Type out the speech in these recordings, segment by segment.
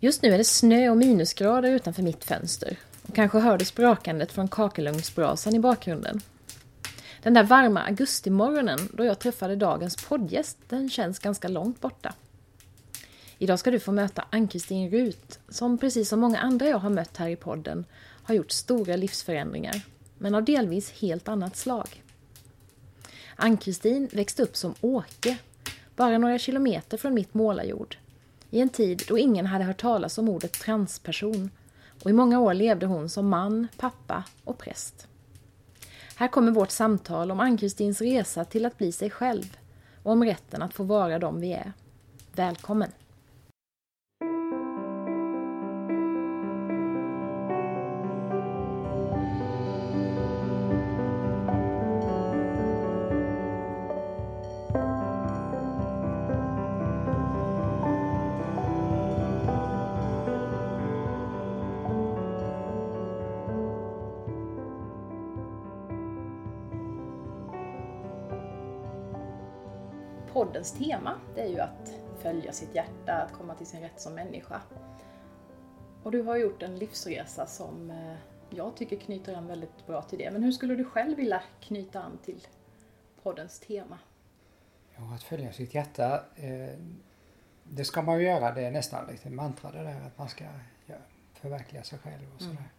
Just nu är det snö och minusgrader utanför mitt fönster och kanske hör du sprakandet från kakelugnsbrasan i bakgrunden. Den där varma augustimorgonen då jag träffade dagens poddgäst, den känns ganska långt borta. Idag ska du få möta Ann-Kristin Rut, som precis som många andra jag har mött här i podden har gjort stora livsförändringar, men av delvis helt annat slag. Ann-Kristin växte upp som Åke, bara några kilometer från mitt målarjord, i en tid då ingen hade hört talas om ordet transperson och i många år levde hon som man, pappa och präst. Här kommer vårt samtal om Ann-Kristins resa till att bli sig själv och om rätten att få vara de vi är. Välkommen! Poddens tema det är ju att följa sitt hjärta, att komma till sin rätt som människa. Och du har gjort en livsresa som eh, jag tycker knyter an väldigt bra till det. Men hur skulle du själv vilja knyta an till poddens tema? Ja, att följa sitt hjärta, eh, det ska man ju göra. Det är nästan lite mantra det där att man ska förverkliga sig själv och sådär. Mm.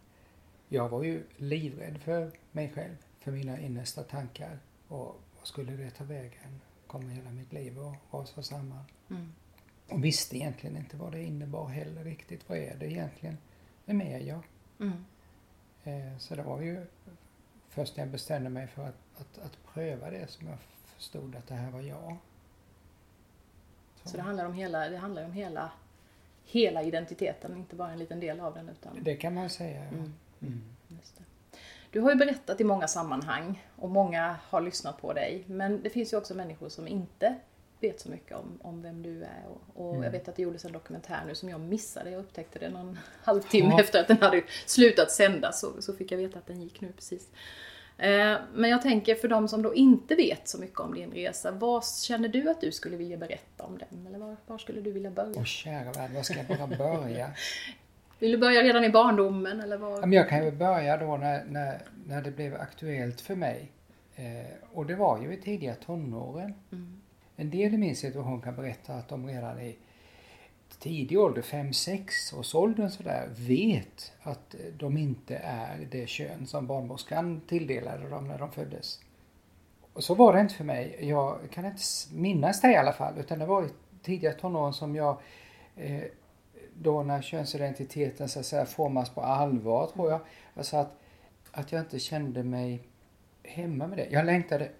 Jag var ju livrädd för mig själv, för mina innersta tankar och vad skulle det ta vägen? Kommer hela mitt liv att rasa samman? Mm. Och visste egentligen inte vad det innebar heller riktigt. Vad är det egentligen? Vem är jag? Mm. Eh, så det var ju först när jag bestämde mig för att, att, att pröva det som jag förstod att det här var jag. Så, så det handlar om hela, det handlar om hela, hela identiteten, inte bara en liten del av den utan... Det kan man säga, ja. Mm. Du har ju berättat i många sammanhang och många har lyssnat på dig. Men det finns ju också människor som inte vet så mycket om, om vem du är. Och, och mm. jag vet att det gjordes en dokumentär nu som jag missade. Jag upptäckte det någon halvtimme ja. efter att den hade slutat sändas. Så, så fick jag veta att den gick nu precis. Eh, men jag tänker för de som då inte vet så mycket om din resa, vad känner du att du skulle vilja berätta om den? Eller var, var skulle du vilja börja? Åh kära värld, var ska jag bara börja? Vill du börja redan i barndomen eller var? Jag kan ju börja då när, när, när det blev aktuellt för mig. Eh, och det var ju i tidiga tonåren. Mm. En del i min situation kan berätta att de redan i tidig ålder, 5-6 års åldern sådär, vet att de inte är det kön som barnmorskan tilldelade dem när de föddes. Och så var det inte för mig. Jag kan inte minnas det i alla fall, utan det var i tidiga tonåren som jag eh, då när könsidentiteten så att säga formas på allvar tror jag. Alltså att, att jag inte kände mig hemma med det. Jag längtade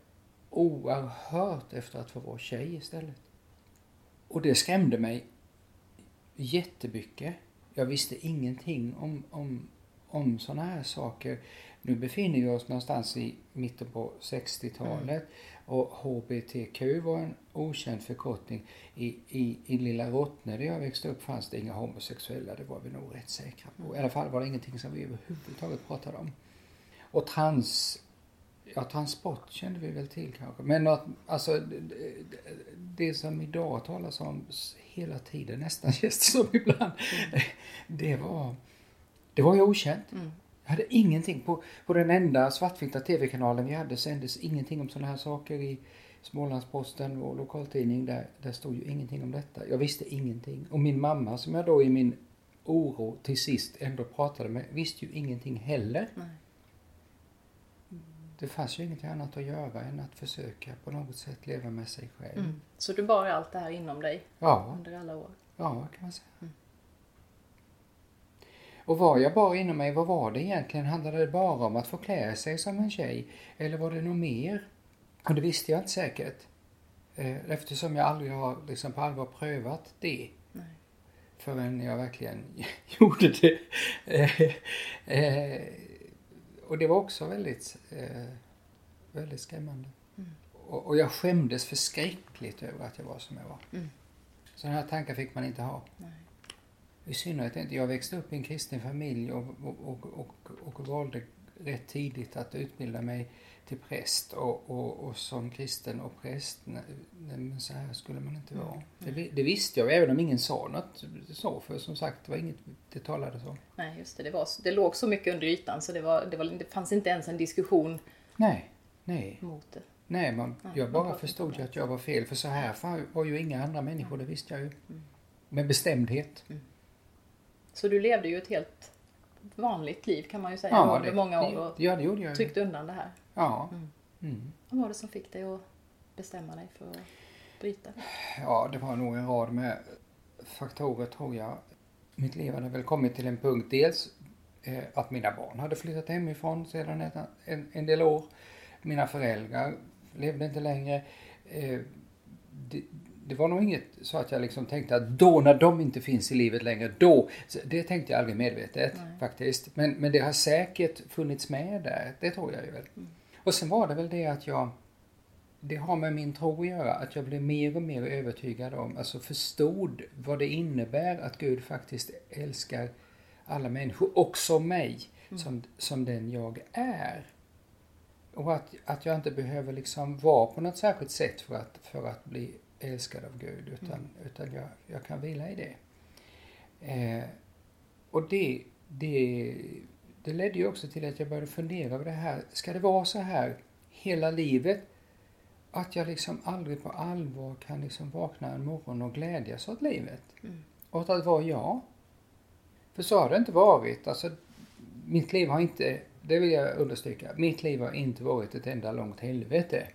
oerhört efter att få vara tjej istället. Och det skrämde mig jättemycket. Jag visste ingenting om, om, om sådana här saker. Nu befinner vi oss någonstans i mitten på 60-talet. Mm. Och HBTQ var en okänd förkortning. I, i, i lilla Rottne där jag växte upp fanns det inga homosexuella, det var vi nog rätt säkra på. I alla fall var det ingenting som vi överhuvudtaget pratade om. Och trans, ja transport kände vi väl till kanske. Men att, alltså det, det som idag talas om hela tiden, nästan känns det som ibland, mm. det var, det var ju okänt. Mm. Jag hade ingenting. På, på den enda svartvita tv-kanalen vi hade sändes ingenting om sådana här saker i Smålandsposten och lokaltidning. Där, där stod ju ingenting om detta. Jag visste ingenting. Och min mamma som jag då i min oro till sist ändå pratade med visste ju ingenting heller. Nej. Det fanns ju ingenting annat att göra än att försöka på något sätt leva med sig själv. Mm. Så du bar allt det här inom dig? Ja. Under alla år? Ja, kan man säga. Mm. Och vad jag bar inom mig, vad var det egentligen? Handlade det bara om att få klä sig som en tjej? Eller var det något mer? Och det visste jag inte säkert. Eh, eftersom jag aldrig har liksom på allvar prövat det. Nej. förrän jag verkligen gjorde det. Eh, eh, och det var också väldigt, väldigt skrämmande. Mm. Och, och jag skämdes förskräckligt över att jag var som jag var. Mm. Sådana här tankar fick man inte ha. Nej. I synnerhet inte. Jag växte upp i en kristen familj och, och, och, och, valde rätt tidigt att utbilda mig till präst och, och, och som kristen och präst, nej, men så här skulle man inte vara. Det, vi- det visste jag även om ingen sa något så, för som sagt det var inget det talades om. Nej, just det. Det, var, det låg så mycket under ytan så det, var, det, var, det fanns inte ens en diskussion Nej, nej, mot det. nej, man, Nej, jag bara förstod ju att jag var fel för så här var- ju inga andra människor, det visste jag ju. Mm. Med bestämdhet. Så du levde ju ett helt vanligt liv kan man ju säga under många år och ja, det gjorde jag tryckte undan det här. Ja. Mm. Mm. Vad var det som fick dig att bestämma dig för att bryta? Ja, det var nog en rad med faktorer tror jag. Mitt liv hade väl kommit till en punkt. Dels eh, att mina barn hade flyttat hemifrån sedan ett, en, en del år. Mina föräldrar levde inte längre. Eh, det, det var nog inget så att jag liksom tänkte att då när de inte finns i livet längre, då. Det tänkte jag aldrig medvetet Nej. faktiskt. Men, men det har säkert funnits med där, det tror jag ju väl. Och sen var det väl det att jag det har med min tro att göra, att jag blev mer och mer övertygad om, alltså förstod vad det innebär att Gud faktiskt älskar alla människor, också mig, som, som den jag är. Och att, att jag inte behöver liksom vara på något särskilt sätt för att, för att bli älskad av Gud, utan, utan jag, jag kan vila i det. Eh, och det, det, det ledde ju också till att jag började fundera över det här, ska det vara så här hela livet? Att jag liksom aldrig på allvar kan liksom vakna en morgon och glädjas åt livet. Mm. Och att vara jag. För så har det inte varit. Alltså, mitt liv har inte, det vill jag understryka, mitt liv har inte varit ett enda långt helvete.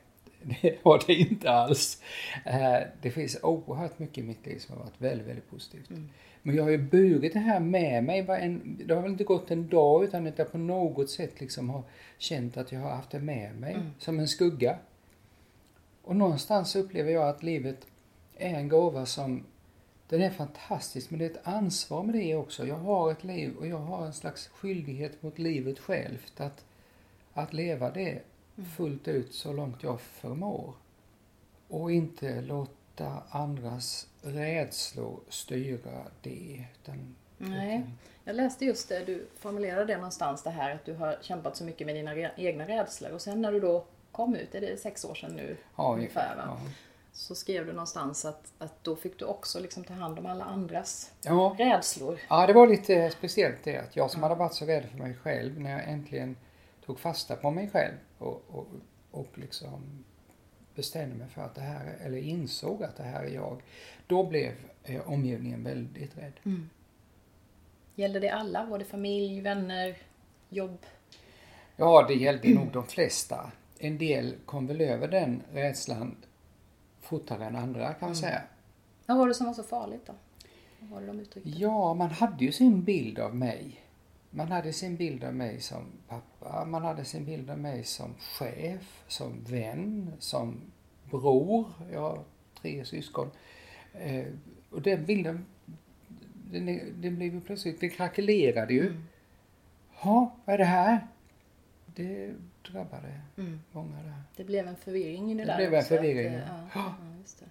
Det har det inte alls. Eh, Det finns oerhört mycket i mitt liv som har varit väldigt, väldigt positivt. Mm. Men jag har ju burit det här med mig. var en- Det har väl inte gått en dag utan att jag på något sätt liksom har känt att jag har haft det med mig. Mm. Som en skugga. Och någonstans upplever jag att livet är en gåva som den är fantastisk men det är ett ansvar med det också. Jag har ett liv och jag har en slags skyldighet mot livet självt att, att leva det fullt ut så långt jag förmår. Och inte låta andras rädslor styra det. Utan, Nej. utan- Jag läste just det, du formulerade det någonstans det här att du har kämpat så mycket med dina egna rädslor och sen när du då kom ut, är det sex år sedan nu ja, ungefär ja. Så skrev du någonstans att, att då fick du också liksom ta hand om alla andras Ja, rädslor. Ja, det var lite speciellt det att jag som hade varit så rädd för mig själv när jag äntligen tog fasta på mig själv och, och, och liksom bestämde mig för att det här, är- eller insåg att det här är jag. Då blev eh, omgivningen väldigt rädd. Mm. Gällde det alla? Det familj, vänner, jobb? Ja, det gällde nog de flesta. En del kom väl över den rädslan fortare än andra kan man säga. Vad var det som var så farligt då? Vad var det de uttryckte? Ja, man hade ju sin bild av mig. Man hade sin bild av mig som pappa, man hade sin bild av mig som chef, som vän, som bror. Jag har tre syskon. Eh, och den bilden, den, den blev ju plötsligt, den krackelerade ju. Mm. Ja, vad är det här? Det drabbade Mm. många där. Det blev en förvirring i det, Det där blev en också, att, förvirring, eh, ja. ja. ja, det.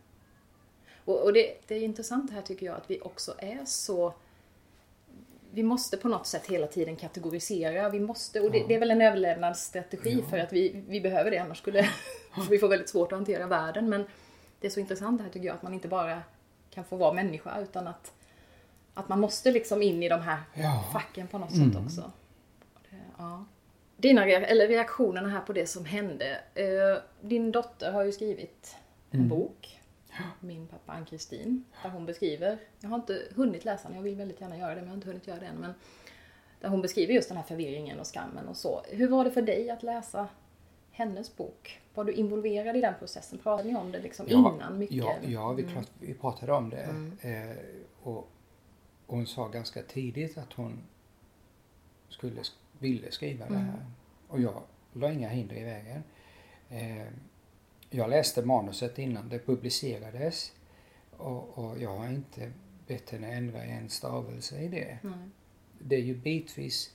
Och, och det, det är intressant här tycker jag att vi också är så vi måste på något sätt hela tiden kategorisera. Vi måste, och det, Ja. det är väl en överlevnadsstrategi Ja. för att vi, vi behöver det annars skulle vi få väldigt svårt att hantera världen. Men det är så intressant här tycker jag att man inte bara kan få vara människa utan att, att man måste liksom in i de här Ja. facken på något Mm. sätt också. Det, ja. Dina eller reaktionerna här på det som hände. Eh, din dotter har ju skrivit en Mm. bok. Min pappa Ann-Kristin. Där hon beskriver, jag har inte hunnit läsa den, jag vill väldigt gärna göra det men jag har inte hunnit göra det än. Men där hon beskriver just den här förvirringen och skammen och så. Hur var det för dig att läsa hennes bok? Var du involverad i den processen? Pratade ni om det liksom innan mycket? Ja, ja vi, Mm. prat, vi pratade om det. Mm. Eh, och, och hon sa ganska tidigt att hon skulle, sk- ville skriva det Mm. här. Och jag la inga hinder i vägen. Eh, jag läste manuset innan det publicerades. Och, och jag har inte än att ändra en stavelse i det. Nej. Det är ju bitvis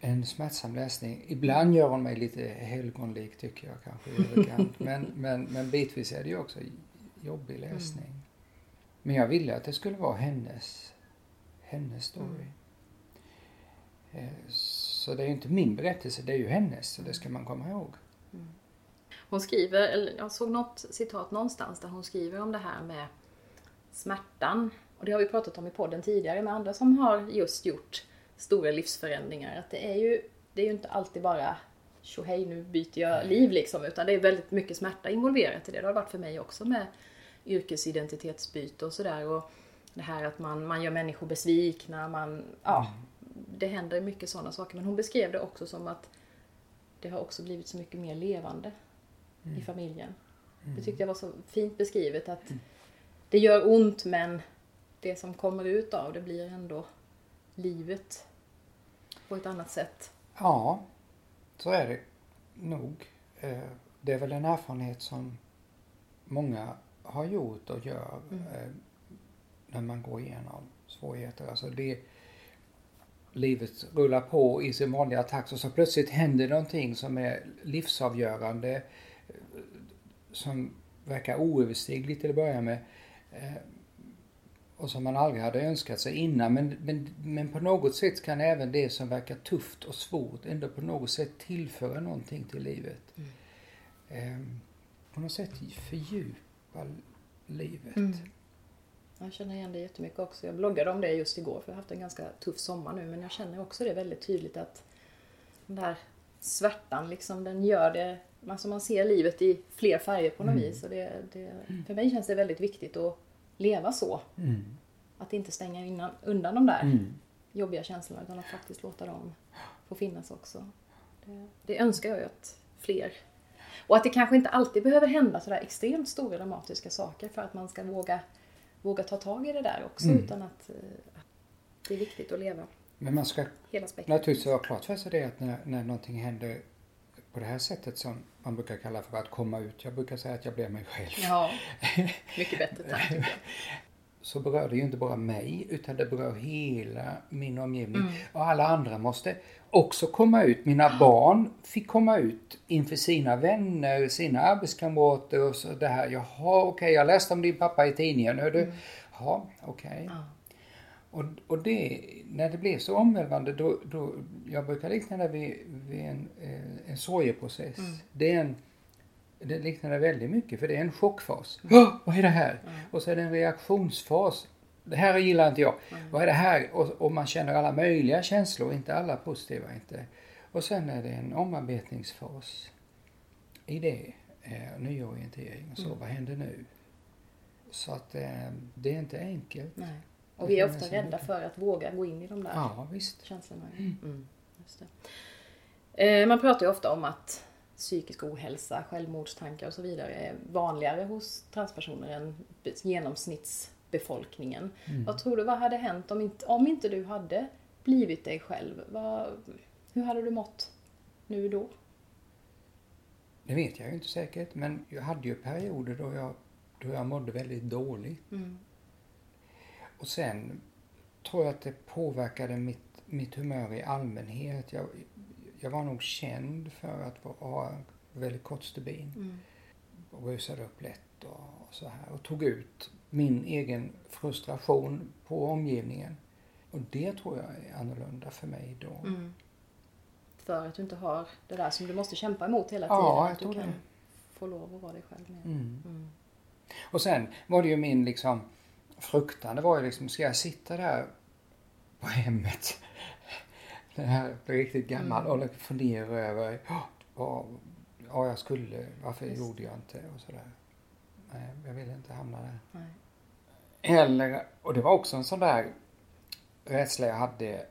en smärtsam läsning. Ibland gör hon mig lite helgonlik tycker jag kanske överkant. men, men, men bitvis är det ju också jobbig läsning. Mm. Men jag ville att det skulle vara hennes, hennes story. Mm. Eh, så det är ju inte min berättelse, det är ju hennes. Så det ska man komma ihåg. Mm. Hon skriver, eller jag såg något citat någonstans där hon skriver om det här med smärtan. Och det har vi pratat om i podden tidigare med andra som har just gjort stora livsförändringar. Att det är ju, det är ju inte alltid bara hej nu byter jag liv liksom. Utan det är väldigt mycket smärta involverat i det. Det har varit för mig också med yrkesidentitetsbyte och sådär. Och det här att man, man gör människor besvikna. Man, ja, det händer mycket sådana saker. Men hon beskrev det också som att det har också blivit så mycket mer levande mm. i familjen. Mm. Det tyckte jag var så fint beskrivet att det gör ont men det som kommer ut av det blir ändå livet på ett annat sätt. Ja, så är det nog. Eh, det är väl en erfarenhet som många har gjort och gör mm. Eh, när man går igenom svårigheter. Alltså det, livet rullar på i sin vanliga takt och så plötsligt händer någonting som är livsavgörande som verkar oöverstigligt till att börja med och som man aldrig hade önskat sig innan. Men, men, men på något sätt kan även det som verkar tufft och svårt ändå på något sätt tillföra någonting till livet. Mm. Eh, på något sätt fördjupa livet. Mm. Jag känner igen det jättemycket också. Jag bloggade om det just igår för jag har haft en ganska tuff sommar nu men jag känner också det väldigt tydligt att den där svärtan liksom, den gör det, alltså man ser livet i fler färger på något mm. vis. Och det, det, för mig känns det väldigt viktigt att leva så. Mm. Att inte stänga innan, undan de där mm. jobbiga känslorna utan att faktiskt låta dem få finnas också. Det, det, önskar jag ju att fler och att det kanske inte alltid behöver hända sådär extremt stora dramatiska saker för att man ska våga, våga ta tag i det där också mm. utan att, att eh, det är viktigt att leva. Men man ska naturligtvis vara klart för sig det att när, när någonting händer på det här sättet som man brukar kalla för att komma ut. Jag brukar säga att jag blev mig själv. Ja, mycket bättre tack Så berör det ju inte bara mig utan det berör hela min omgivning. Mm. Och alla andra måste också komma ut. Mina barn fick komma ut inför sina vänner, sina arbetskamrater och så det här. Jaha, okej, okay, jag läste om din pappa i tidningen. Hör du? Mm. Ja, okej. Okay. Ja. Och, och det, när det blev så omvälvande, då, då, jag brukar likna det vid, vid en, eh, en sorgeprocess. Mm. Det är en, det liknar det väldigt mycket för det är en chockfas. Mm. Vad är det här? Mm. Och så är det en reaktionsfas. Det här gillar inte jag. Mm. Vad är det här? Och, och, man känner alla möjliga känslor, inte alla positiva inte. Och sen är det en omarbetningsfas i det. Eh, nyorientering och så. Mm. Vad händer nu? Så att eh, det är inte enkelt. Nej. Och vi är ofta rädda för att våga gå in i de där ja, känslorna. Mm. mm eh, man pratar ju ofta om att psykisk ohälsa, självmordstankar och så vidare är vanligare hos transpersoner än genomsnittsbefolkningen. Mm. Vad tror du, vad hade hänt om inte, om inte du hade blivit dig själv? Vad, hur hade du mått nu då? Det vet jag ju inte säkert, men jag hade ju perioder då jag, då jag mådde väldigt dåligt. Mm. Och sen tror jag att det påverkade mitt, mitt humör i allmänhet. Jag, jag var nog känd för att vara väldigt kort stubin. Mm. Och rusade upp lätt och, och, så här. Och tog ut min egen frustration på omgivningen. Och det tror jag är annorlunda för mig då. Mm. För att du inte har det där som du måste kämpa emot hela tiden. Ja, jag att du kan det. få lov att vara dig själv med. Mm. Mm. Och sen var det ju min liksom fruktan det var ju liksom, ska jag sitta där på hemmet, den här riktigt gammal, mm. och fundera över ja, jag skulle, varför Just. gjorde jag inte och sådär. Nej, jag ville inte hamna där. Nej. Eller, och det var också en sån där rädsla jag hade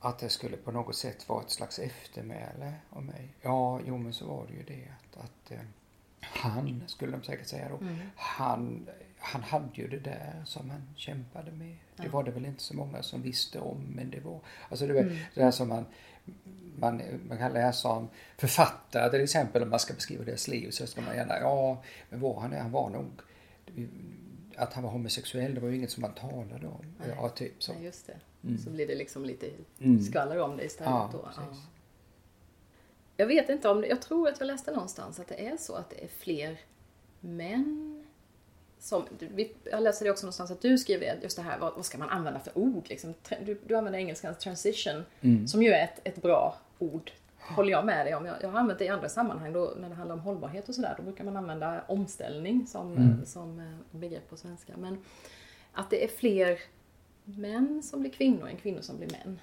att det skulle på något sätt vara ett slags eftermäle om mig. Ja, jo men så var det ju det att, att eh, han, skulle de säkert säga då, mm. han han hade ju det där som han kämpade med. Ja. Det var det väl inte så många som visste om men det var, alltså det var mm. det där som man, man, man kan läsa om författare till exempel om man ska beskriva deras liv så ska man gärna, ja men var han det? Han var nog att han var homosexuell, det var ju inget som man talade om. Nej. Ja, typ så. Nej, just det. Mm. Så blir det liksom lite Mm. skvaller om det istället. Ja, då. Jag vet inte om jag tror att jag läste någonstans att det är så att det är fler män som, vi- jag läste det också någonstans att du skrev det, just det här, vad, vad ska man använda för ord? Liksom, du, du använder engelskans transition, Mm. som ju är ett, ett bra ord. Håller jag med dig om. Jag, jag har använt det i andra sammanhang då, när det handlar om hållbarhet och sådär. Då brukar man använda omställning som, Mm. som eh, begrepp på svenska. Men att det är fler män som blir kvinnor än kvinnor som blir män.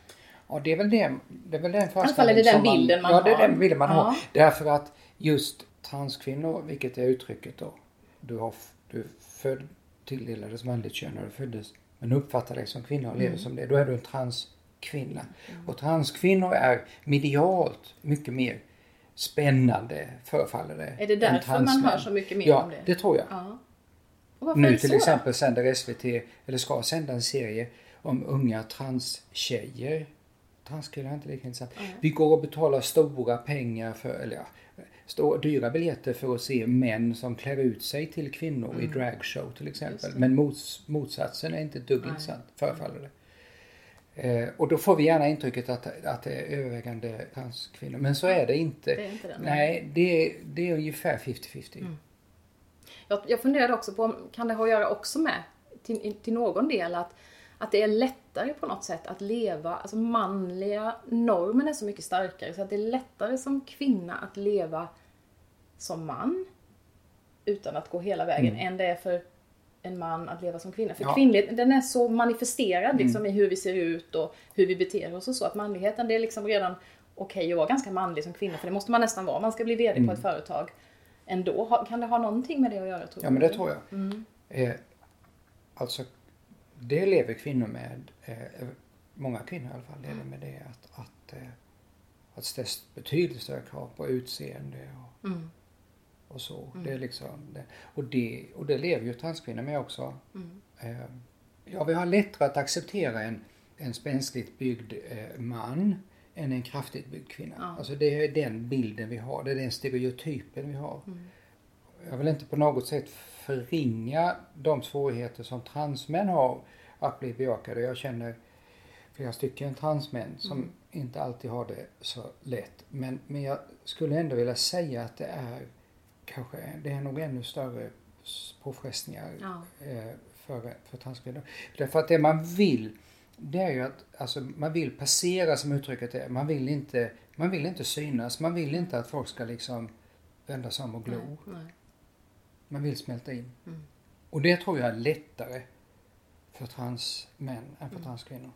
Ja, det är väl det, det är väl den alla fall är det den bilden man Ja, det är har. den bilden man Ja. har. Därför att just transkvinnor, vilket är uttrycket då, du, har, du född tilldelades manligt kön när du föddes, men uppfattar dig som kvinna och lever Mm. som det, då är du en transkvinna. Och transkvinnor är medialt mycket mer spännande, förefaller det. Är det därför man hör så mycket mer ja, om det? det tror jag. Ja. Nu till så exempel sänder SVT, eller ska sända en serie om unga transtjejer. Transkillar är inte lika intressant. Nej. Vi går och betalar stora pengar för, eller ja, stora, dyra biljetter för att se män som klär ut sig till kvinnor i dragshow till exempel. Mm. Men mots, motsatsen är inte ett dugg intressant, förefaller det. Eh, och då får vi gärna intrycket att, att det är övervägande transkvinnor. Men så är det inte. Det är inte det, nej. Nej, det, är- det är ungefär 50-50. Mm. Jag, jag funderade också på, kan det ha att göra också med, till, till någon del, att, att det är lättare på något sätt att leva, alltså manliga normen är så mycket starkare så att det är lättare som kvinna att leva som man utan att gå hela vägen än det är för en man att leva som kvinna. För Ja. kvinnlighet, den är så manifesterad liksom i hur vi ser ut och hur vi beter oss och så. Att manligheten, det är liksom redan okej att vara ganska manlig som kvinna. För det måste man nästan vara om man ska bli VD på ett företag. Ändå, kan det ha någonting med det att göra tror Ja, men det tror jag. Mm. Eh, alltså, det lever kvinnor med. Eh, många kvinnor i alla fall lever med det. Att, att, eh, att ställs betydligt större krav på utseende och, Mm. och så. Det är liksom det. Och, det, och det lever ju transkvinnor med också. Mm. Eh, ja, vi har lättare att acceptera en, en spänsligt byggd eh, man än en kraftigt byggd kvinna. Ja. Alltså det är den bilden vi har. Det är den stereotypen vi har. Jag vill inte på något sätt förringa de svårigheter som transmän har att bli bejakade. Jag känner flera stycken transmän som Mm. inte alltid har det så lätt. Men, men jag skulle ändå vilja säga att det är kanske, det är nog ännu större påfrestningar Ja. eh, för, för transkvinnor. Därför att det man vill, det är ju att, alltså man vill passera som uttrycket är. Man vill inte, man vill inte synas, man vill inte att folk ska liksom vända sig om och glo. Nej, nej. Man vill smälta in. Mm. Och det tror jag är lättare för transmän än för transkvinnor.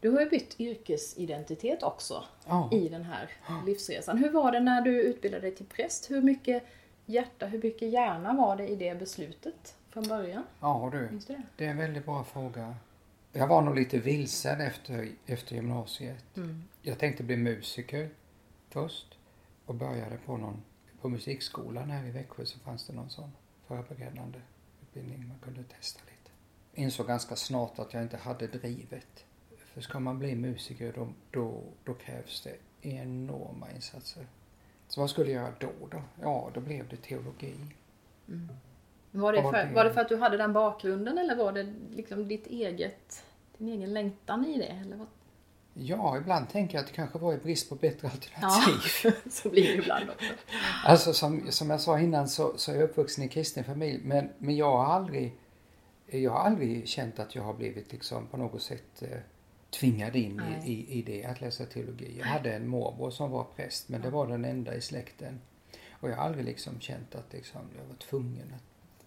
Du har ju bytt yrkesidentitet också Ja. i den här livsresan. Hur var det när du utbildade dig till präst? Hur mycket hjärta, hur mycket hjärna var det i det beslutet från början? Ja du, du det? det är en väldigt bra fråga. Jag var nog lite vilsen efter, efter gymnasiet. Mm. Jag tänkte bli musiker först och började på någon på musikskolan här i Växjö så fanns det någon sån förberedande utbildning man kunde testa lite. Insåg ganska snart att jag inte hade drivet. För ska man bli musiker då, då, då krävs det enorma insatser. Så vad skulle jag göra då? då? Ja, då blev det teologi. Var det, för, var det för att du hade den bakgrunden eller var det liksom ditt eget, din egen längtan i det? Eller vad? Ja, ibland tänker jag att det kanske var i brist på bättre Ja, alternativ. så blir det ibland också. Alltså som, som jag sa innan så, så är jag uppvuxen i kristen familj men, men jag har aldrig jag har aldrig känt att jag har blivit liksom på något sätt eh, tvingad in i, i, i det att läsa teologi. Jag hade en morbror som var präst men det var den enda i släkten. Och jag har aldrig liksom känt att liksom, jag var tvungen att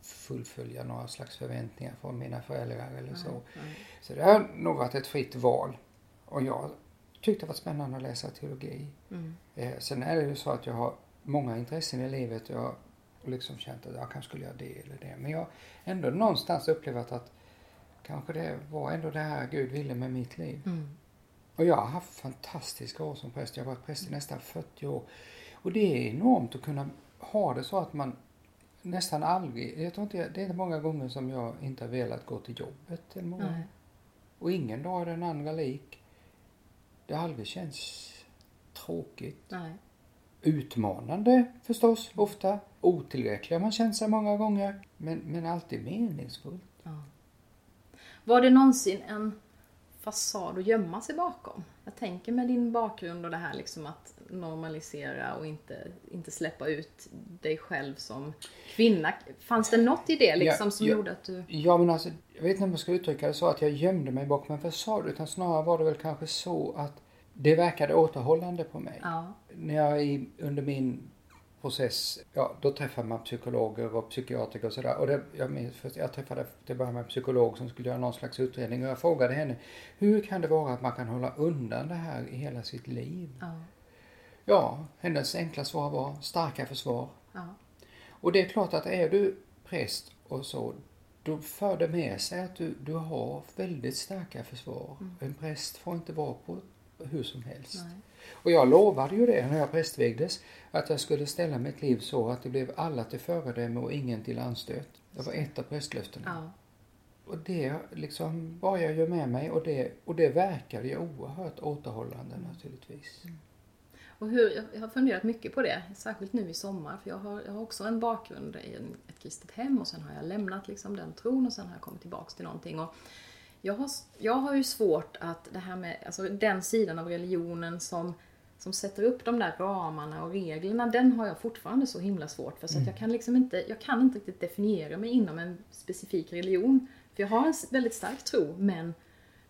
fullfölja några slags förväntningar från mina föräldrar eller så. Nej. Så det har nog varit ett fritt val. Och jag tyckte det var spännande att läsa teologi. Mm. Eh, sen är det ju så att jag har många intressen i livet. Jag har liksom känt att jag kanske skulle göra det eller det. Men jag har ändå någonstans upplevt att kanske det var ändå det här Gud ville med mitt liv. Mm. Och jag har haft fantastiska år som präst. Jag har varit präst i nästan 40 år. Och det är enormt att kunna ha det så att man nästan aldrig, jag tror inte, det är inte många gånger som jag inte har velat gå till jobbet en morgon. Och ingen dag är den andra lik. Det har aldrig känts tråkigt. Nej. utmanande förstås, ofta. Otillräcklig har man känt sig många gånger. Men, men alltid meningsfullt. Ja. Var det någonsin en fasad att gömma sig bakom? Jag tänker med din bakgrund och det här liksom att normalisera och inte, inte släppa ut dig själv som kvinna. Fanns det något i det liksom Ja, som ja. gjorde att du... Ja men alltså, jag vet inte om jag ska uttrycka det så att jag gömde mig bakom en fasad utan snarare var det väl kanske så att det verkade återhållande på mig. Ja. När jag under min process, ja då träffar man psykologer och psykiatriker och sådär. Och det, jag, minns, först- jag träffade till början med en psykolog som skulle göra någon slags utredning och jag frågade henne hur kan det vara att man kan hålla undan det här i hela sitt liv? Ja. Ja, hennes enkla svar var starka försvar. Ja. Och det är klart att är du präst och så, då för det med sig att du, du har väldigt starka försvar. En präst får inte vara på hur som helst. Nej. Och jag lovade ju det när jag prästvigdes, att jag skulle ställa mitt liv så att det blev alla till föredöme och ingen till anstöt. Det var ett av prästlöftena. Ja. Och det liksom bar jag ju med mig och det, och det verkade ju oerhört återhållande naturligtvis. Och hur, jag- har funderat mycket på det, särskilt nu i sommar. För jag har, jag har också en bakgrund i en, ett kristet hem och sen har jag lämnat liksom den tron och sen har jag kommit tillbaks till någonting. Och jag, har, jag har ju svårt att det här med, alltså den sidan av religionen som, som sätter upp de där ramarna och reglerna, den har jag fortfarande så himla svårt för. Så att jag kan liksom inte, jag kan inte riktigt definiera mig inom en specifik religion. För jag har en väldigt stark tro, men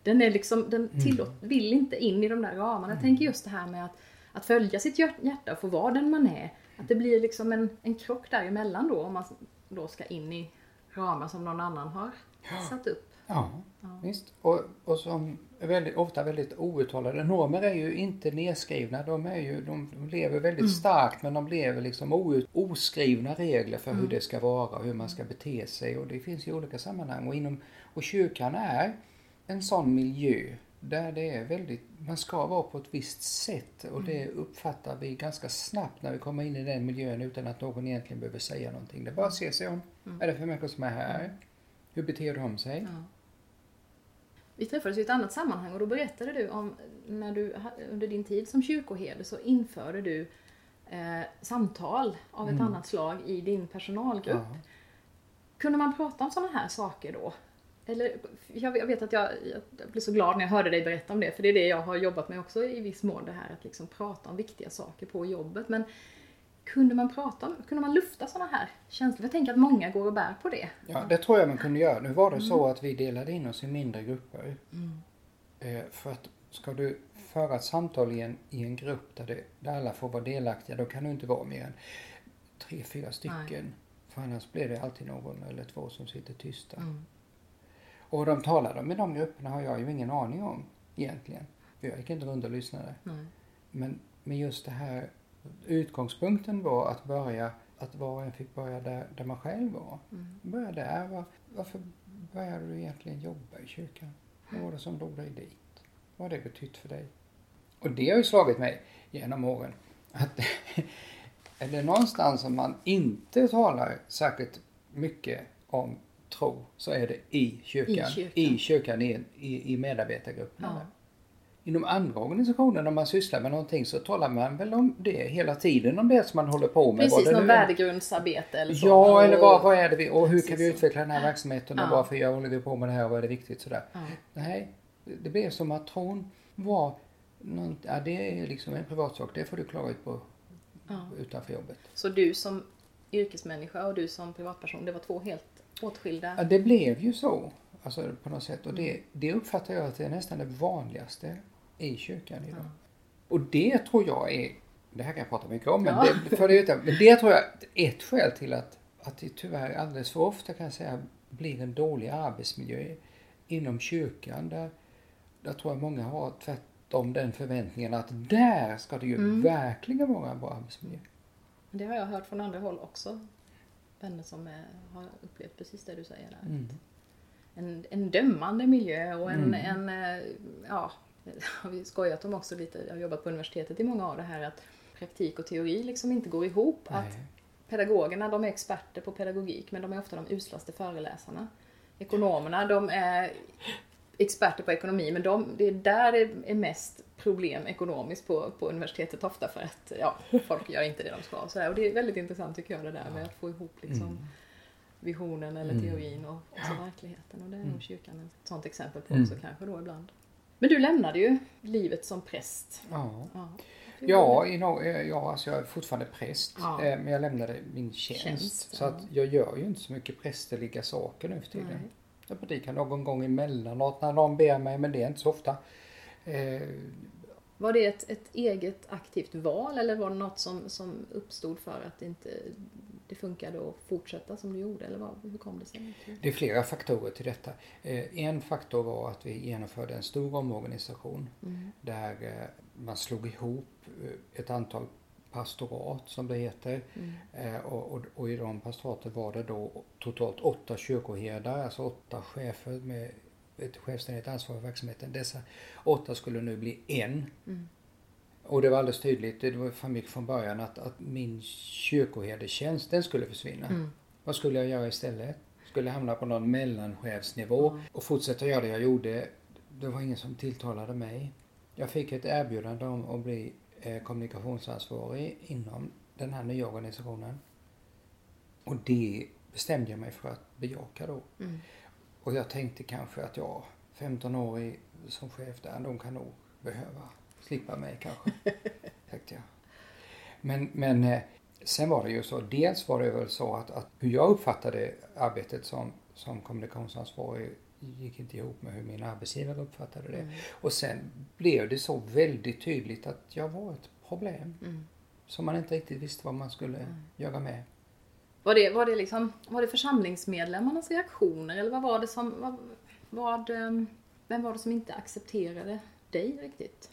den är liksom, den tillåt, vill inte in i de där ramarna. Jag tänker just det här med att, att följa sitt hjärt- hjärta och få vara den man är. Att det blir liksom en, en krock däremellan då om man då ska in i ramar som någon annan har satt upp. Ja, visst. Och, och som är väldigt, ofta väldigt outtalade. Normer är ju inte nedskrivna. De, är ju, de, de lever väldigt starkt men de lever liksom out, oskrivna regler för hur det ska vara och hur man ska bete sig. Och det finns i olika sammanhang. Och, inom, och kyrkan är en sån miljö där det är väldigt, man ska vara på ett visst sätt och det uppfattar vi ganska snabbt när vi kommer in i den miljön utan att någon egentligen behöver säga någonting. Det är bara att se sig om. Är det för människor som är här? Hur beter de sig? Ja. Vi träffades i ett annat sammanhang och då berättade du om när du under din tid som kyrkoherde så införde du eh, samtal av ett annat slag i din personalgrupp. Ja. Kunde man prata om sådana här saker då? Eller, jag vet att jag, jag blev så glad när jag hörde dig berätta om det, för det är det jag har jobbat med också i viss mån, det här att liksom prata om viktiga saker på jobbet. Men kunde man prata om, kunde man lufta sådana här känslor? Jag tänker att många går och bär på det. Ja, det tror jag man kunde göra. Nu var det så att vi delade in oss i mindre grupper. Eh, för att ska du föra ett samtal i en, i en grupp där, det, där alla får vara delaktiga, då kan du inte vara mer än tre, fyra stycken. För annars blir det alltid någon eller två som sitter tysta. Och de talade i de grupperna har jag ju ingen aning om egentligen. För jag gick inte runt och lyssnade. Nej. Men, men just det här, utgångspunkten var att börja, att var och en fick börja där, där man själv var. Börja där. Var, varför började du egentligen jobba i kyrkan? Vad var det som drog dig dit? Vad har det betytt för dig? Och det har ju slagit mig genom åren. Att är det någonstans som man inte talar särskilt mycket om tro så är det i kyrkan. I kyrkan. I, kyrkan, i, i, i medarbetargrupperna. Ja. Inom andra organisationer när man sysslar med någonting så talar man väl om det hela tiden, om det som man håller på med. Precis, är. värdegrundsarbete eller så. Ja, eller vad, vad är det vi, och hur kan vi utveckla den här verksamheten och Ja. varför jag håller vi på med det här och vad är det viktigt sådär. Ja. Nej, det blev som att tron var, någon, ja det är liksom en privatsak, det får du klara ut på Ja. utanför jobbet. Så du som yrkesmänniska och du som privatperson, det var två helt åtskilda... Ja, det blev ju så, alltså på något sätt. Och det, det uppfattar jag att det är nästan det vanligaste i kyrkan idag. Och det tror jag är, det här kan jag prata mycket om, men, Ja. det, för det, men det tror jag är ett skäl till att, att det tyvärr alldeles för ofta kan jag säga blir en dålig arbetsmiljö inom kyrkan. Där, där tror jag många har tvärtom den förväntningen att där ska det ju verkligen vara en bra arbetsmiljö. Det har jag hört från andra håll också. Vänner som är, har upplevt precis det du säger där. Mm. En, en dömande miljö och en, Mm. en eh, ja, har vi skojat om också lite, jag har jobbat på universitetet i många år, det här att praktik och teori liksom inte går ihop. Att Nej. pedagogerna, de är experter på pedagogik men de är ofta de uslaste föreläsarna. Ekonomerna, de är experter på ekonomi men de, det är där det är mest problem ekonomiskt på, på universitetet ofta för att ja, folk gör inte det de ska. Så där. Och det är väldigt intressant tycker jag det där med att få ihop liksom Mm. visionen eller Mm. teorin och, och så verkligheten. Och det är Mm. nog kyrkan ett sånt exempel på Mm. också kanske då ibland. Men du lämnade ju livet som präst. Ja. Ja, Ja, i no, eh, ja alltså jag är fortfarande präst. Ja. eh, Men jag lämnade min tjänst. Tjänst, så att jag gör ju inte så mycket prästerliga saker nu för tiden. Nej. Jag predikar någon gång emellanåt när någon ber mig, men det är inte så ofta. Eh, Var det ett, ett eget aktivt val eller var det något som, som uppstod för att det inte det funkade att fortsätta som du gjorde? Eller vad, hur kom det sig? Det är flera faktorer till detta. Eh, En faktor var att vi genomförde en stor omorganisation Mm. där eh, man slog ihop eh, ett antal pastorat som det heter. Mm. Eh, Och, och, och i de pastoraten var det då totalt åtta kyrkoherdar, alltså åtta chefer med ett självständigt ansvar för verksamheten. Dessa åtta skulle nu bli en. Mm. Och det var alldeles tydligt, det var- framgick från början att, att min kyrkoherdetjänst, den skulle försvinna. Mm. Vad skulle jag göra istället? Skulle hamna på någon mellanchefsnivå och fortsätta göra det jag gjorde. Det var ingen som tilltalade mig. Jag fick ett erbjudande om att bli kommunikationsansvarig inom den här nya organisationen. Och det bestämde jag mig för att bejaka då. Mm. Och jag tänkte kanske att jag, 15 år i, som chef där, de kan nog behöva slippa mig kanske. tänkte jag. Men, men eh, sen var det ju så, dels var det väl så att, att hur jag uppfattade arbetet som, som kommunikationsansvarig gick inte ihop med hur min arbetsgivare uppfattade det. Mm. Och sen blev det så väldigt tydligt att jag var ett problem Mm. som man inte riktigt visste vad man skulle Mm. göra med. Var det, var det liksom, var det församlingsmedlemmarnas reaktioner eller vad var det som, vad, vad, ehm, vem var det som inte accepterade dig riktigt?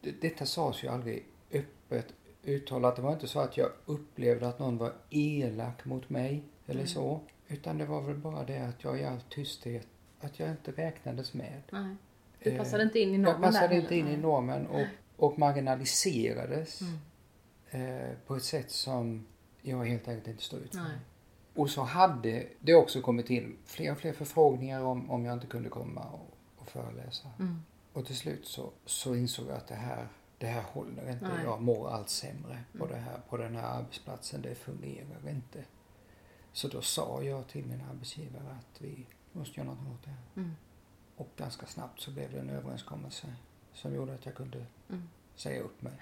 Det- Detta sades ju aldrig öppet uttalat. Det var inte så att jag upplevde att någon var elak mot mig eller Mm. så. Utan det var väl bara det att jag i all tysthet, att jag inte räknades med. Nej. Du Eh, passade inte in i normen Jag passade där inte in i normen och, och marginaliserades Mm. eh, på ett sätt som jag helt enkelt inte stod ut med. Nej. Och så hade det också kommit in fler och fler förfrågningar om, om jag inte kunde komma och, och föreläsa. Mm. Och till slut så, så insåg jag att det här, det här håller inte. Nej. Jag mår allt sämre på, Mm. det här, på den här arbetsplatsen. Det fungerar inte. Så då sa jag till min arbetsgivare att vi måste göra något åt det här. Mm. Och ganska snabbt så blev det en överenskommelse som gjorde att jag kunde Mm. säga upp mig.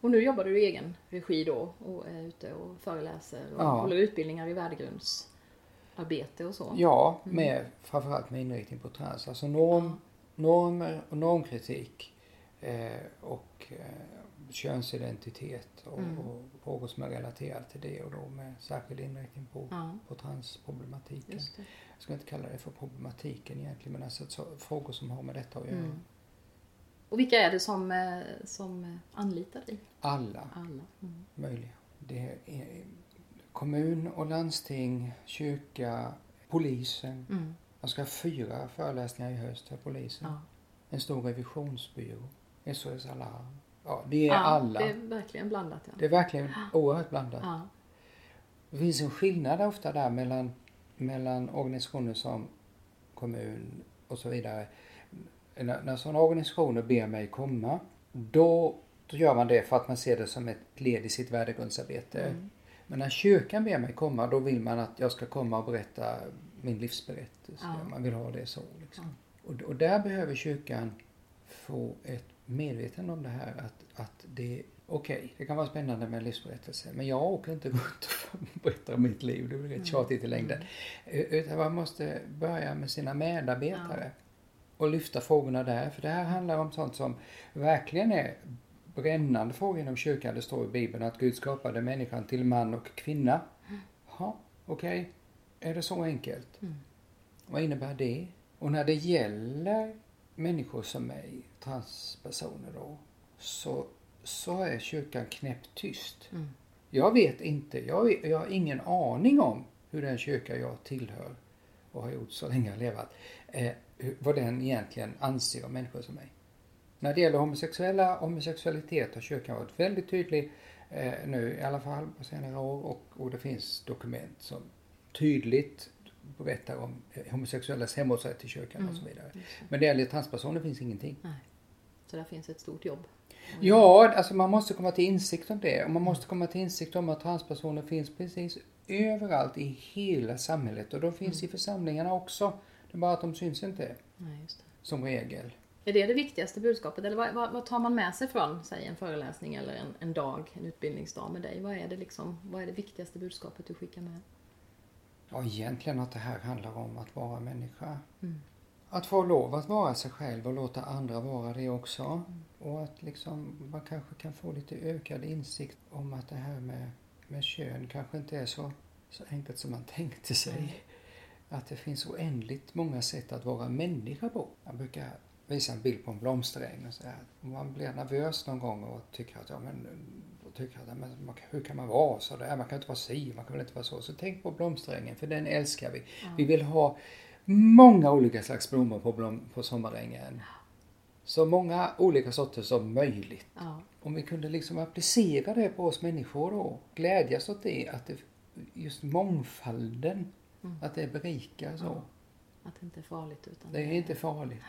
Och nu jobbar du i egen regi då och är ute och föreläser och Ja. håller utbildningar i värdegrundsarbete och så? Ja, Mm. med, framförallt med inriktning på trans. Alltså norm, normer och normkritik eh, och eh, könsidentitet och, Mm. och frågor som är relaterade till det och då med särskild inriktning på, Ja, på transproblematiken. Jag ska inte kalla det för problematiken egentligen men alltså så, frågor som har med detta att göra. Mm. Och vilka är det som, eh, som eh, anlitar dig? Alla Alla. Mm. möjliga. Det är kommun och landsting, kyrka, polisen. Mm. Jag ska ha fyra föreläsningar i höst för polisen. Ja. En stor revisionsbyrå. SOS Alarm. Ja, det är ja, alla. Det är verkligen blandat. Ja. Det är verkligen oerhört blandat. Ja. Det finns en skillnad ofta där mellan, mellan organisationer som kommun och så vidare. När, när sådana organisationer ber mig komma, då, då gör man det för att man ser det som ett led i sitt värdegrundsarbete. Mm. Men när kyrkan ber mig komma, då vill man att jag ska komma och berätta min livsberättelse. Ja. Man vill ha det så. Liksom. Och, och där behöver kyrkan få ett medvetande om det här att, att det Okej, det kan vara spännande med livsberättelse men jag åker inte runt och berättar om mitt liv. Det blir rätt Mm. tjatigt i längden. Utan man måste börja med sina medarbetare och lyfta frågorna där. För det här handlar om sånt som verkligen är brännande frågor inom kyrkan. Det står i Bibeln att Gud skapade människan till man och kvinna. Ja, okej. Är det så enkelt? Mm. Vad innebär det? Och när det gäller människor som mig, transpersoner då, så, så är kyrkan knäpptyst. Mm. Jag vet inte, jag, jag har ingen aning om hur den kyrka jag tillhör och har gjort så länge jag levat, eh, vad den egentligen anser om människor som mig. När det gäller homosexuella, homosexualitet har kyrkan varit väldigt tydlig eh, nu i alla fall på senare år och, och det finns dokument som tydligt berättar om eh, homosexuellas hemortsrätt i kyrkan Mm. och så vidare. Men det gäller transpersoner finns ingenting. Nej. Så där finns ett stort jobb. Ja, alltså man måste komma till insikt om det. Och man måste komma till insikt om att transpersoner finns precis överallt i hela samhället. Och de finns i församlingarna också. Det är bara att de syns inte, Nej, just det. som regel. Är det det viktigaste budskapet? Eller vad, vad, vad tar man med sig från, säg en föreläsning eller en, en dag, en utbildningsdag med dig? Vad är det liksom, vad är det viktigaste budskapet du skickar med? Ja, egentligen att det här handlar om att vara människa. Mm. Att få lov att vara sig själv och låta andra vara det också. Och att liksom man kanske kan få lite ökad insikt om att det här med, med kön kanske inte är så, så enkelt som man tänkte sig. Mm. Att det finns oändligt många sätt att vara människa på. Jag brukar visa en bild på en blomsteräng och säga att om man blir nervös någon gång och tycker att, ja men, tycker att ja, men, man, hur kan man vara så där? Man kan inte vara si, man kan väl inte vara så. Så tänk på blomsterängen, för den älskar vi. Vi vill ha många olika slags blommor på, blom, på sommarängen. Så många olika sorter som möjligt. Ja, Om vi kunde liksom applicera det på oss människor då, glädjas åt det, att det, just mångfalden, Mm. att det berikar så. att det inte är farligt utan Det är inte farligt.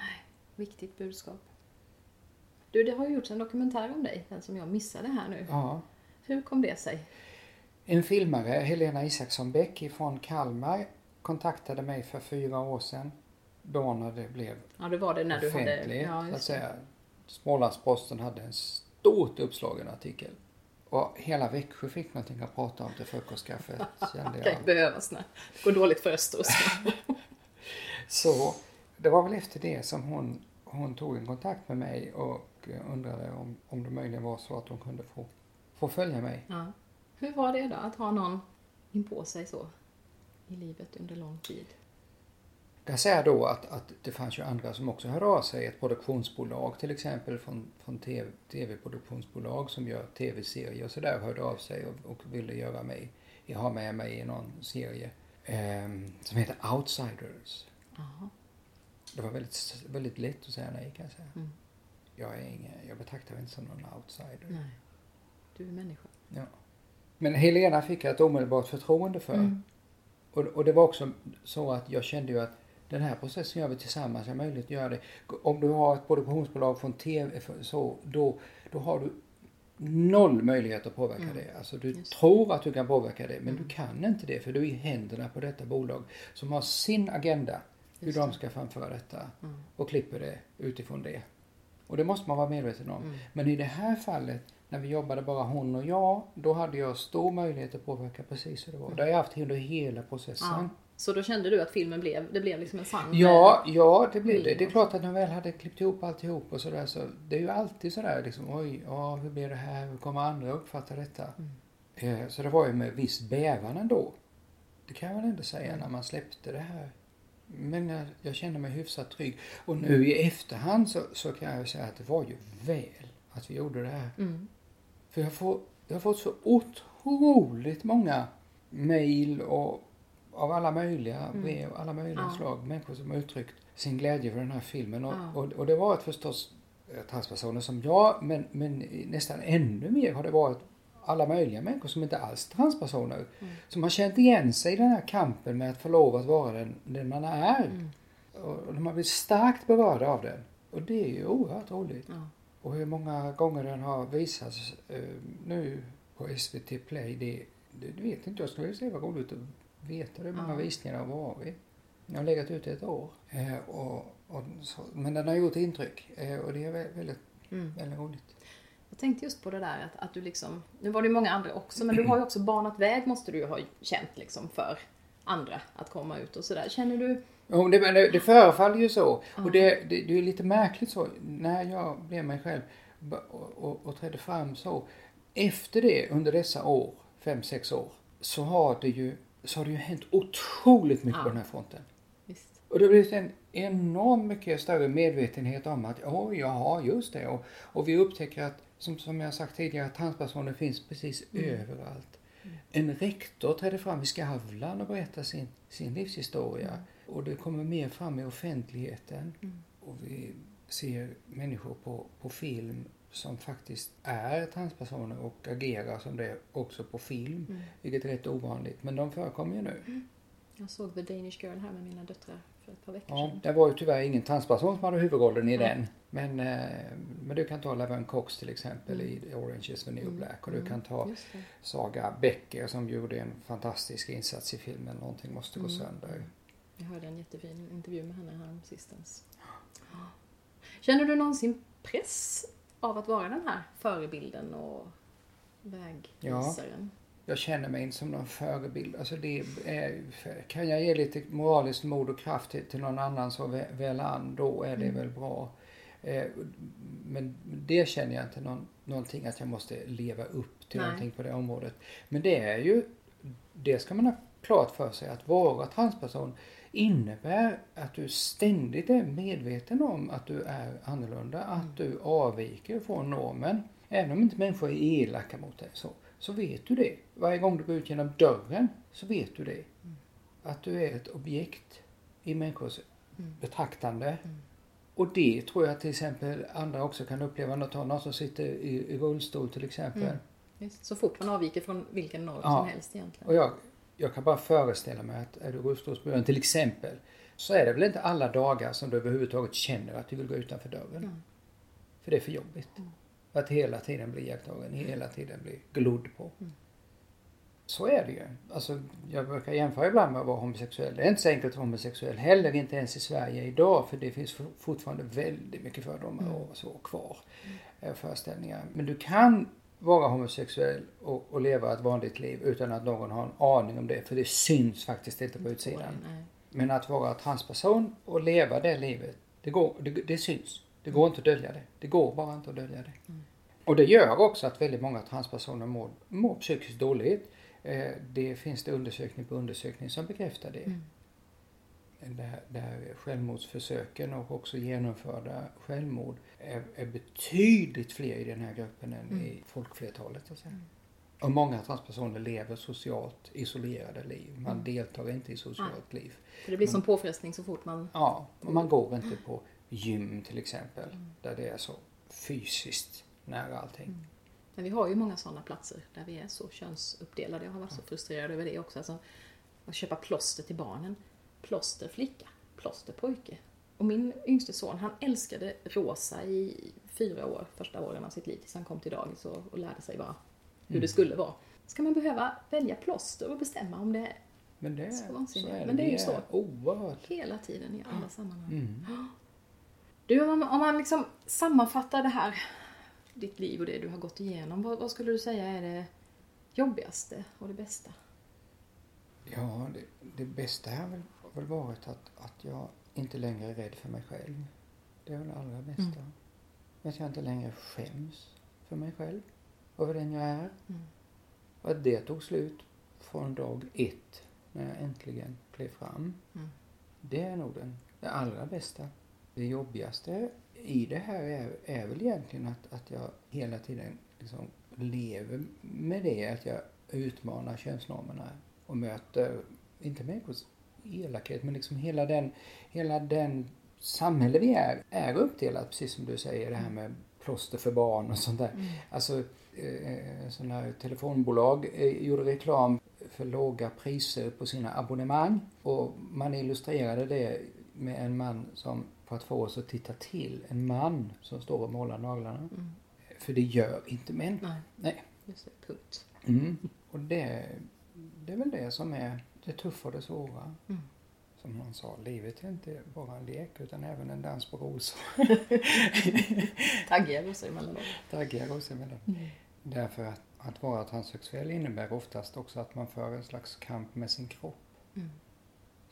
viktigt budskap. Du, det har ju gjorts en dokumentär om dig, den som jag missade här nu. Ja. Hur kom det sig? En filmare, Helena Isaksson Bäck från Kalmar, kontaktade mig för fyra år sedan. Då när det blev Ja, det var det när du hade... Ja, just det. Smålandsposten hade en stort uppslagen artikel. Och hela Växjö fick någonting att prata om till frukostkaffet, kände Kan inte behövas när det går dåligt för Östros. Så det var väl efter det som hon, hon tog en kontakt med mig och undrade om, om det möjligen var så att hon kunde få, få följa mig. ja. Hur var det då att ha någon in på sig så i livet under lång tid? Jag kan säga då att, att det fanns ju andra som också hörde av sig. Ett produktionsbolag till exempel från, från TV, tv-produktionsbolag som gör tv-serier och sådär hörde av sig och, och ville göra mig, ha med mig i någon serie ehm, som heter Outsiders. Jaha. Det var väldigt, väldigt lätt att säga nej kan jag säga. Mm. Jag, är ingen, jag betraktar mig inte som någon outsider. Nej. Du är människa. Ja. Men Helena fick jag ett omedelbart förtroende för. Mm. Och, och det var också så att jag kände ju att den här processen gör vi tillsammans, jag att göra det. Om du har ett produktionsbolag från TV, så, då, då har du noll möjlighet att påverka Mm. det. Alltså du Just. tror att du kan påverka det, men Mm. du kan inte det för du är i händerna på detta bolag som har sin agenda, hur Just de det. ska framföra detta Mm. och klipper det utifrån det. Och det måste man vara medveten om. Mm. Men i det här fallet, när vi jobbade bara hon och jag, då hade jag stor möjlighet att påverka precis hur det var. Det har jag haft under hela processen. Ja. Så då kände du att filmen blev, det blev liksom en sann... Ja, ja det blev det. Det är klart att när jag väl hade klippt ihop alltihop och sådär så det är ju alltid sådär liksom oj, ja hur blir det här, hur kommer andra uppfatta detta? Mm. Eh, Så det var ju med viss bävan ändå. Det kan väl ändå säga Mm. när man släppte det här. Men jag, jag kände mig hyfsat trygg. Och nu i efterhand så, så kan jag säga att det var ju väl att vi gjorde det här. Mm. För jag, får, jag har fått så otroligt många mejl och av alla möjliga Mm. brev, alla möjliga Ja. slag. Människor som har uttryckt sin glädje för den här filmen. Och, Ja. och, och det var förstås eh, transpersoner som jag, men, men nästan ännu mer har det varit alla möjliga människor som inte alls är transpersoner. Mm. Som har känt igen sig i den här kampen med att få lov att vara den, den man är. Mm. Och, de har blivit starkt berörda av den. Och det är ju oerhört roligt. Ja. Och hur många gånger den har visats eh, nu på SVT Play, det, det, vet inte jag. Skulle se vad roligt att veta hur många Ja. visningar det har varit. Jag har legat ute ett år. Eh, och, och, så, men den har gjort intryck eh, och det är vä- väldigt, Mm. väldigt roligt. Jag tänkte just på det där att, att du liksom, nu var det ju många andra också, men du har ju också banat väg måste du ju ha känt liksom för andra att komma ut och sådär. Känner du, Jo, det, det, det förefaller ju så. Och det, det, det är lite märkligt så. När jag blev mig själv och, och, och trädde fram så. Efter det, under dessa år, fem, sex år, så har det ju, så har det ju hänt otroligt mycket Ja. på den här fronten. visst, Och det har blivit en enorm mycket större medvetenhet om att, oj, jaha, just det. Och, och vi upptäcker att, som, som jag sagt tidigare, att transpersoner finns precis överallt. En rektor trädde fram i Skavlan och berättade sin, sin livshistoria. Och det kommer mer fram i offentligheten. Och vi ser människor på, på film som faktiskt är transpersoner och agerar som det också på film. Vilket är rätt ovanligt, men de förekommer ju nu. Jag såg The Danish Girl här med mina döttrar för ett par veckor Ja, sedan. det var ju tyvärr ingen transperson som hade huvudrollen i Nej. den. Men, eh, men du kan ta Laverne Cox till exempel i Orange is the new Mm. black och du Mm. kan ta. Saga Becker som gjorde en fantastisk insats i filmen Någonting måste gå Mm. sönder. Jag hörde en jättefin intervju med henne här sistens. Känner du någonsin press av att vara den här förebilden och vägvisaren? Jag känner mig inte som någon förebild. Alltså det är, kan jag ge lite moraliskt mod och kraft till, till någon annan vä- väl an, då är det Mm. väl bra. Eh, men det känner jag inte någon, någonting att jag måste leva upp till Nej. någonting på det området. Men det är ju, det ska man ha klart för sig att vara transperson innebär att du ständigt är medveten om att du är annorlunda, att du avviker från normen. Även om inte människor är elaka mot dig så, så vet du det. Varje gång du går ut genom dörren så vet du det. Att du är ett objekt i människors Mm. betraktande. Mm. Och det tror jag till exempel andra också kan uppleva. När någon som sitter i, i rullstol till exempel. Mm. Visst, Så fort man avviker från vilken norm Ja. som helst egentligen. Och jag, jag kan bara föreställa mig att är du rullstolsburen till exempel så är det väl inte alla dagar som du överhuvudtaget känner att du vill gå utanför dörren. Mm. För det är för jobbigt. Mm. Att hela tiden bli iakttagen, hela tiden bli glodd på. Mm. Så är det ju. Alltså, jag brukar jämföra ibland med att vara homosexuell. Det är inte så enkelt att vara homosexuell heller, inte ens i Sverige idag. För det finns for- fortfarande väldigt mycket fördomar Mm. och så kvar. eh, Föreställningar. Men du kan vara homosexuell och, och leva ett vanligt liv utan att någon har en aning om det. För det syns faktiskt inte på utsidan. Men att vara transperson och leva det livet, det, går, det, det syns. Det går inte att dölja det. Det går bara inte att dölja det. Mm. Och det gör också att väldigt många transpersoner mår, mår psykiskt dåligt. Eh, det finns det undersökning på undersökning som bekräftar det. Mm. Där, där självmordsförsöken och också genomförda självmord är, är betydligt fler i den här gruppen än Mm. i folkflertalet. Så att säga. Mm. Och många transpersoner lever socialt isolerade liv. Man Mm. deltar inte i socialt liv. För det blir som påfrestning så fort man... Ja, man går inte på gym till exempel. Mm. Där det är så fysiskt nära allting. Mm. Men vi har ju många sådana platser där vi är så könsuppdelade. Jag har varit så frustrerad över det också. Alltså, att köpa plåster till barnen. Plåster flicka, plåster pojke. Och min yngste son, han älskade rosa i fyra år, första åren av sitt liv, tills han kom till dagis och, och lärde sig vad, hur Mm. det skulle vara. Ska man behöva välja plåster och bestämma om det är Men det, Så så vansinnigt. är det. Men det är ju så. oerhört. hela tiden i alla sammanhang? Mm. Du, om man, om man liksom sammanfattar det här, ditt liv och det du har gått igenom, vad, vad skulle du säga är det jobbigaste och det bästa? Ja, det, det bästa har väl, väl varit att, att jag inte längre är rädd för mig själv. Det är väl det allra bästa. Mm. Att jag inte längre skäms för mig själv. Över den jag är. Mm. Och att det tog slut från dag ett när jag äntligen klev fram. Mm. Det är nog den, det allra bästa. Det jobbigaste i det här är, är väl egentligen att, att jag hela tiden liksom lever med det. Att jag utmanar könsnormerna och möter, inte människors elakhet, men liksom hela den, hela den samhälle vi är, är uppdelat, precis som du säger, det här med plåster för barn och sånt där. Mm. Alltså, eh, sådana här telefonbolag eh, gjorde reklam för låga priser på sina abonnemang och man illustrerade det med en man som, för att få oss att titta till, en man som står och målar naglarna. Mm. För det gör inte män. Nej, Nej. just det. Punkt. Mm. Och det, det är väl det som är det tuffa och det svåra. Mm. Som någon sa, livet är inte bara en lek utan även en dans på rosor. Taggiga rosor emellanåt. Taggiga rosor emellan. Mm. Därför att, att vara transsexuell innebär oftast också att man för en slags kamp med sin kropp. Mm.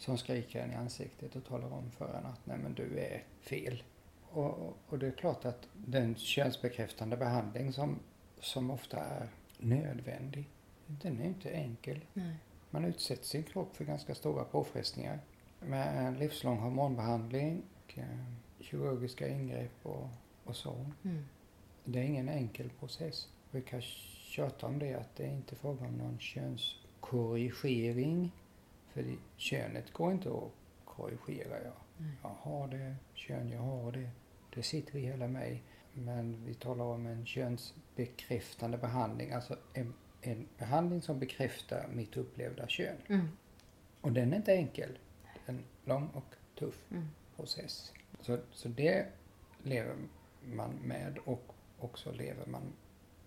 Som skriker en i ansiktet och talar om för en att nej men du är fel. Och, och- det är klart att den könsbekräftande behandling som, som ofta är nödvändig, den är inte enkel. Nej. Man utsätter sin kropp för ganska stora påfrestningar. Med en livslång hormonbehandling, eh, kirurgiska ingrepp och, och så. Mm. Det är ingen enkel process. Vi kan tjata om det att det är inte fråga om någon könskorrigering. För det, könet går inte att korrigera. Jag, Nej. jag har det kön jag har det. Det sitter i hela mig. Men vi talar om en könsbekräftande behandling. Alltså en, en behandling som bekräftar mitt upplevda kön. Mm. Och den är inte enkel. En lång och tuff Mm. process. Så, så det lever man med och också lever man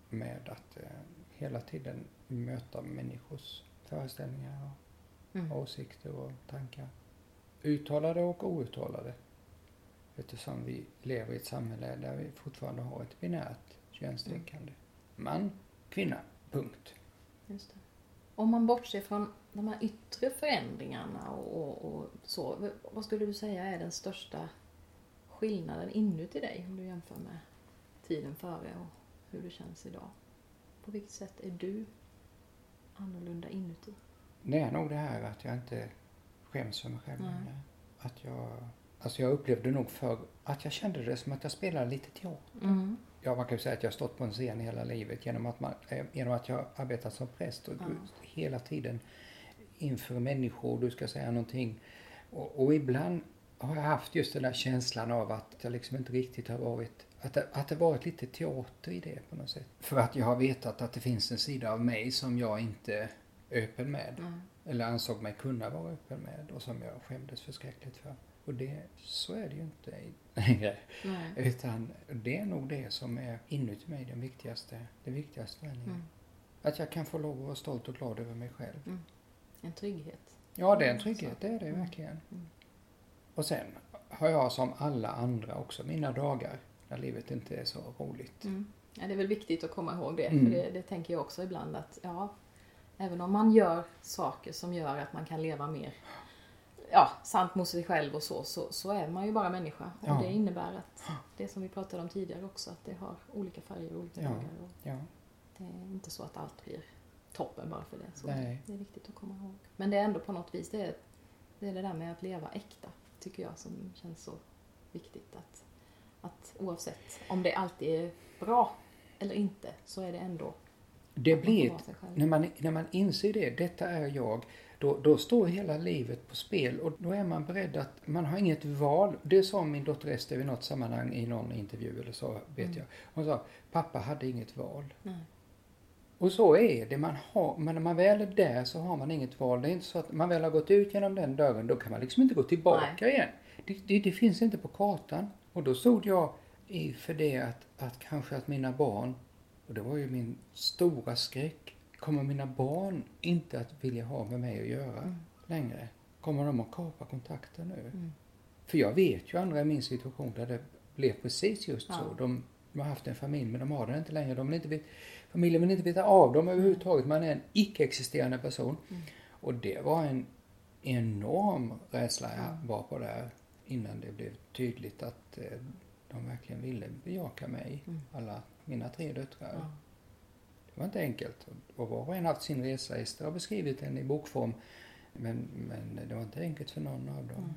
med att eh, hela tiden möta människors föreställningar och Mm. åsikter och tankar. Uttalade och outtalade. Eftersom vi lever i ett samhälle där vi fortfarande har ett binärt könstänkande. Man, kvinna, punkt. Just det. Om man bortser från de här yttre förändringarna och, och, och så. Vad skulle du säga är den största skillnaden inuti dig om du jämför med tiden före och hur det känns idag? På vilket sätt är du annorlunda inuti? Det är nog det här att jag inte skäms för mig själv längre. Att jag, alltså jag upplevde nog för att jag kände det som att jag spelade lite teater. Mm. Ja, man kan ju säga att jag har stått på en scen hela livet genom att, man, eh, genom att jag arbetat som präst och du- hela tiden inför människor, du ska säga någonting. Och, och ibland har jag haft just den där känslan av att jag liksom inte riktigt har varit, att det, att det varit lite teater i det på något sätt. För att jag har vetat att det finns en sida av mig som jag inte öppen med. Mm. Eller ansåg mig kunna vara öppen med och som jag skämdes förskräckligt för. Och det, så är det ju inte längre. Nej. Utan det är nog det som är inuti mig den viktigaste, den viktigaste förändringen. Mm. Att jag kan få lov att vara stolt och glad över mig själv. En trygghet. Ja, det är en Mm, trygghet, så. det är det Mm. verkligen. Mm. Och sen har jag som alla andra också mina dagar när livet inte är så roligt. Mm. Ja, det är väl viktigt att komma ihåg det. Mm. För det, det tänker jag också ibland att ja, även om man gör saker som gör att man kan leva mer ja, sant mot sig själv och så, så, så är man ju bara människa. Och Ja. det innebär att det som vi pratade om tidigare också, att det har olika färger och olika Ja. dagar. Och Ja, det är inte så att allt blir toppen bara för det. Så Nej. Det är viktigt att komma ihåg. Men det är ändå på något vis, det är, det är det där med att leva äkta, tycker jag, som känns så viktigt. Att, att oavsett om det alltid är bra eller inte, så är det ändå det blir, när man, när man inser det, detta är jag, då, då står hela livet på spel och då är man beredd att, man har inget val. Det sa min dotter Ester i något sammanhang i någon intervju eller så, vet Mm. jag. Hon sa, pappa hade inget val. Nej. Och så är det, man har, men när man väl är där så har man inget val. Det är inte så att man väl har gått ut genom den dörren, då kan man liksom inte gå tillbaka igen. Det, det, det finns inte på kartan. Och då stod jag i för det att, att kanske att mina barn, och det var ju min stora skräck, kommer mina barn inte att vilja ha med mig att göra Mm. längre? Kommer de att kapa kontakten nu? Mm. För jag vet ju andra i min situation där det blev precis just Ja. så. De, de har haft en familj men de har den inte längre. De vill inte vet, familjen vill inte veta av dem överhuvudtaget. Man är en icke-existerande person. Mm. Och det var en enorm rädsla jag var på där innan det blev tydligt att eh, de verkligen ville bejaka mig. Mm. Alla mina tre döttrar. Ja. Det var inte enkelt. Och var och en har haft sin resa. Ester har beskrivit den i bokform. Men, men det var inte enkelt för någon av dem. Mm.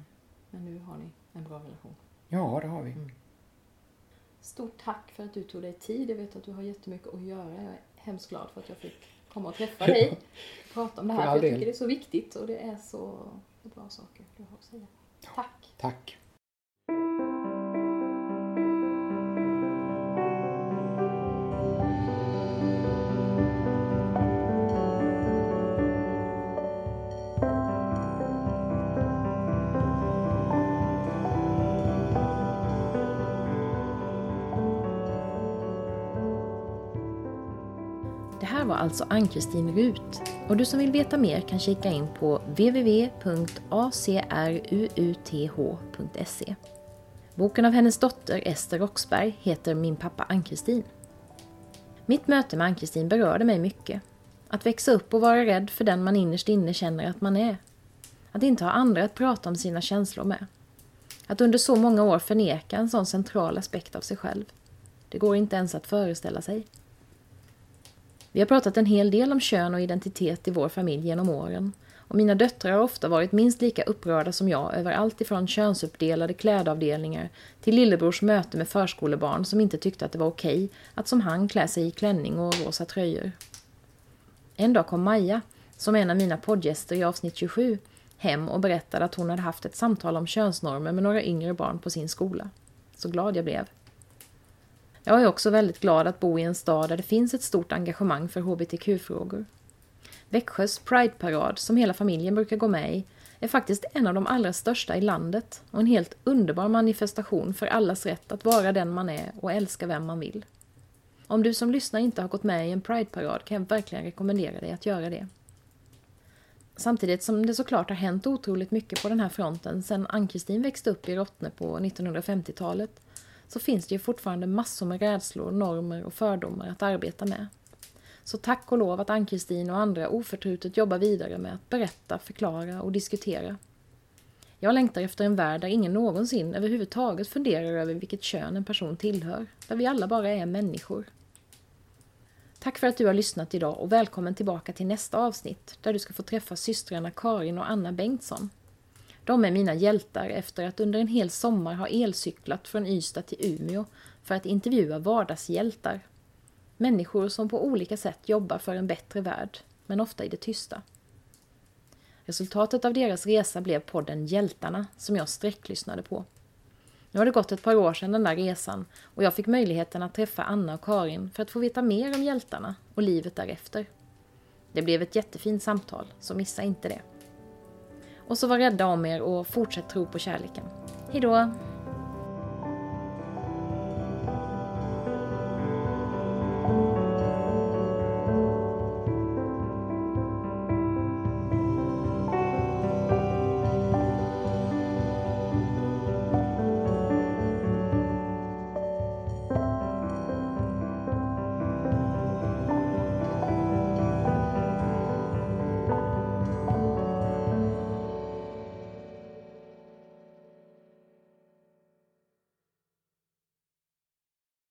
Men nu har ni en bra relation. Ja, det har vi. Mm. Stort tack för att du tog dig tid. Jag vet att du har jättemycket att göra. Jag är hemskt glad för att jag fick komma och träffa dig och prata om det här. För jag tycker det är så viktigt och det är så, så bra saker du har att säga. Tack! Tack. Alltså Ann-Kristin Rut och du som vill veta mer kan kika in på www.acruuth.se. Boken av hennes dotter Ester Roxberg heter Min pappa Ann-Kristin. Mitt möte med Ann-Kristin berörde mig mycket. Att växa upp och vara rädd för den man innerst inne känner att man är. Att inte ha andra att prata om sina känslor med. Att under så många år förneka en sån central aspekt av sig själv. Det går inte ens att föreställa sig. Vi har pratat en hel del om kön och identitet i vår familj genom åren. Och mina döttrar har ofta varit minst lika upprörda som jag över allt ifrån könsuppdelade klädavdelningar till lillebrors möte med förskolebarn som inte tyckte att det var okej att som han klä sig i klänning och rosa tröjor. En dag kom Maja, som är en av mina poddgäster i avsnitt 27, hem och berättade att hon hade haft ett samtal om könsnormer med några yngre barn på sin skola. Så glad jag blev. Jag är också väldigt glad att bo i en stad där det finns ett stort engagemang för hbtq-frågor. Växjös Pride-parad, som hela familjen brukar gå med i, är faktiskt en av de allra största i landet och en helt underbar manifestation för allas rätt att vara den man är och älska vem man vill. Om du som lyssnar inte har gått med i en Pride-parad kan jag verkligen rekommendera dig att göra det. Samtidigt som det såklart har hänt otroligt mycket på den här fronten sedan Ann-Kristin växte upp i Rottne på 1950-talet så finns det ju fortfarande massor med rädslor, normer och fördomar att arbeta med. Så tack och lov att Ann-Kristin och andra oförtrutet jobbar vidare med att berätta, förklara och diskutera. Jag längtar efter en värld där ingen någonsin överhuvudtaget funderar över vilket kön en person tillhör, där vi alla bara är människor. Tack för att du har lyssnat idag och välkommen tillbaka till nästa avsnitt där du ska få träffa systrarna Karin och Anna Bengtsson. De är mina hjältar efter att under en hel sommar ha elcyklat från Ystad till Umeå för att intervjua vardagshjältar. Människor som på olika sätt jobbar för en bättre värld, men ofta i det tysta. Resultatet av deras resa blev podden Hjältarna som jag sträcklyssnade på. Nu har det gått ett par år sedan den där resan och jag fick möjligheten att träffa Anna och Karin för att få veta mer om hjältarna och livet därefter. Det blev ett jättefint samtal, så missa inte det. Och så var rädda om er och fortsätt tro på kärleken. Hejdå!